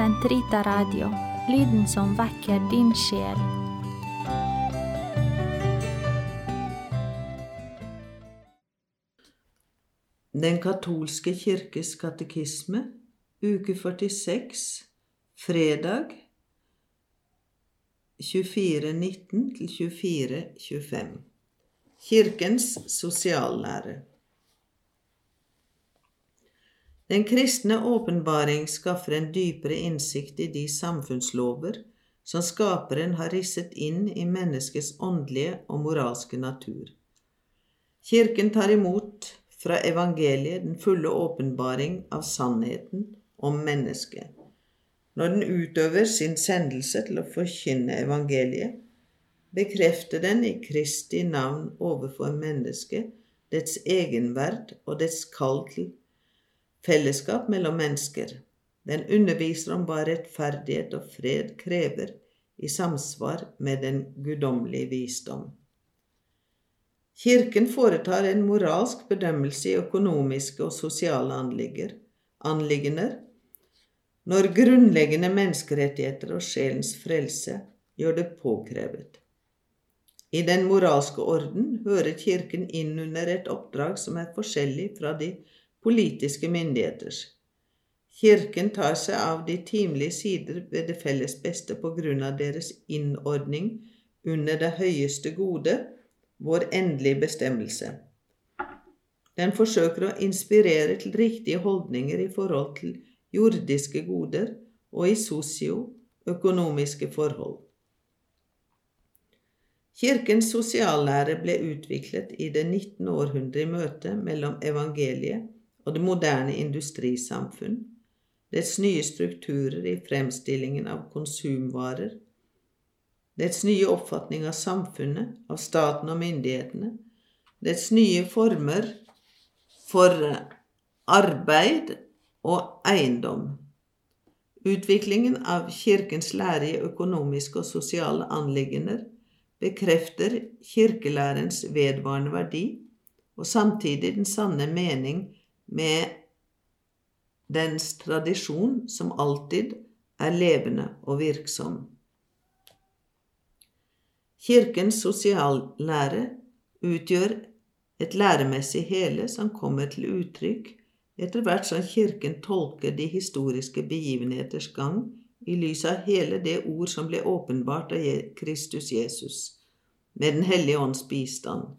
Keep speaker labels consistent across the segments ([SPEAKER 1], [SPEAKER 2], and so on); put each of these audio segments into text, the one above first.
[SPEAKER 1] Sentrita Radio, lyden som vekker din sjel.
[SPEAKER 2] Den katolske kirkes katekisme, uke 46, fredag 24.19 til 24.25. Kirkens sosiallære. Den kristne åpenbaring skaffer en dypere innsikt i de samfunnslover som skaperen har risset inn i menneskets åndelige og moralske natur. Kirken tar imot fra evangeliet den fulle åpenbaring av sannheten om mennesket. Når den utøver sin sendelse til å forkynne evangeliet, bekrefter den i Kristi navn overfor mennesket dets egenverd og dets kall til fellesskap mellom mennesker. Den underviser om hva rettferdighet og fred krever i samsvar med den guddommelige visdom. Kirken foretar en moralsk bedømmelse i økonomiske og sosiale anliggender når grunnleggende menneskerettigheter og sjelens frelse gjør det påkrevet. I den moralske orden hører Kirken inn under et oppdrag som er forskjellig fra de politiske myndigheters. Kirken tar seg av de timelige sider ved det felles beste på grunn av deres innordning under det høyeste gode, vår endelige bestemmelse. Den forsøker å inspirere til riktige holdninger i forhold til jordiske goder og i sosioøkonomiske forhold. Kirkens sosiallære ble utviklet i det 19. århundre i møte mellom evangeliet og det moderne industrisamfunn, dets nye strukturer i fremstillingen av konsumvarer, dets nye oppfatning av samfunnet, av staten og myndighetene, dets nye former for arbeid og eiendom. Utviklingen av Kirkens lære i økonomiske og sosiale anliggender bekrefter kirkelærens vedvarende verdi og samtidig den sanne mening med dens tradisjon som alltid er levende og virksom. Kirkens sosiallære utgjør et læremessig hele som kommer til uttrykk etter hvert som Kirken tolker de historiske begivenheters gang i lys av hele det ord som ble åpenbart av Kristus Jesus, med Den hellige ånds bistand.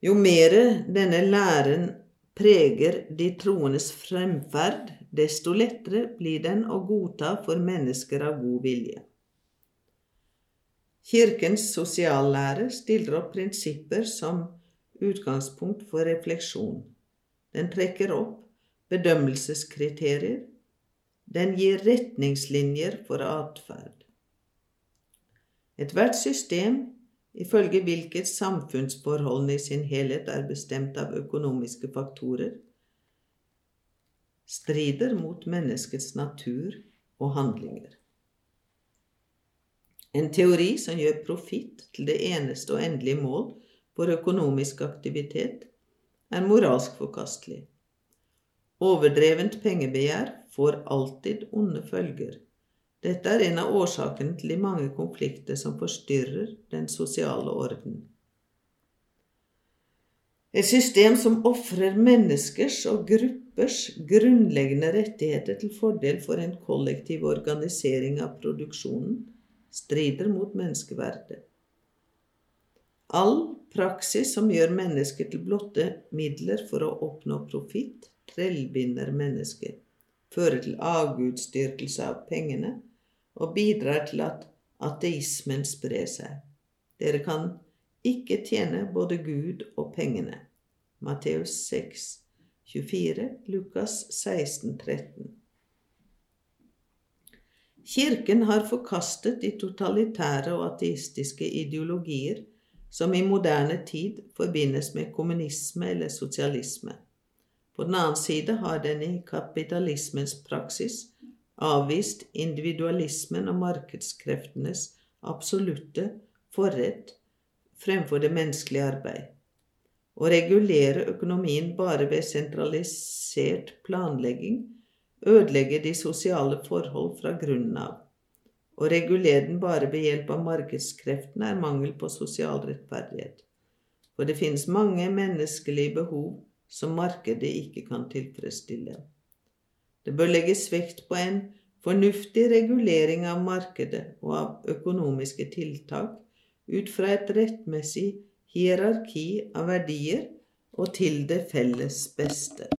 [SPEAKER 2] Jo mere denne læren preger de troendes fremferd, desto lettere blir den å godta for mennesker av god vilje. Kirkens sosiallære stiller opp prinsipper som utgangspunkt for refleksjon. Den trekker opp bedømmelseskriterier. Den gir retningslinjer for atferd. Ethvert system ifølge hvilket samfunnsforholdene i sin helhet er bestemt av økonomiske faktorer, strider mot menneskets natur og handlinger. En teori som gjør profitt til det eneste og endelige mål for økonomisk aktivitet, er moralsk forkastelig. Overdrevent pengebegjær får alltid onde følger. Dette er en av årsakene til de mange konflikter som forstyrrer den sosiale orden. Et system som ofrer menneskers og gruppers grunnleggende rettigheter til fordel for en kollektiv organisering av produksjonen, strider mot menneskeverdet. All praksis som gjør mennesker til blotte midler for å oppnå profitt, trellbinder mennesker, fører til avgudsdyrkelse av pengene og bidrar til at ateismen sprer seg. Dere kan ikke tjene både Gud og pengene. Matteus 6, 24, Lukas 16, 13. Kirken har forkastet de totalitære og ateistiske ideologier som i moderne tid forbindes med kommunisme eller sosialisme. På den annen side har den i kapitalismens praksis avvist individualismen og markedskreftenes absolutte forrett fremfor det menneskelige arbeid. Å regulere økonomien bare ved sentralisert planlegging ødelegger de sosiale forhold fra grunnen av. Å regulere den bare ved hjelp av markedskreftene er mangel på sosial rettferdighet. For det finnes mange menneskelige behov som markedet ikke kan tilfredsstille. Det bør legges vekt på en fornuftig regulering av markedet og av økonomiske tiltak ut fra et rettmessig hierarki av verdier og til det felles beste.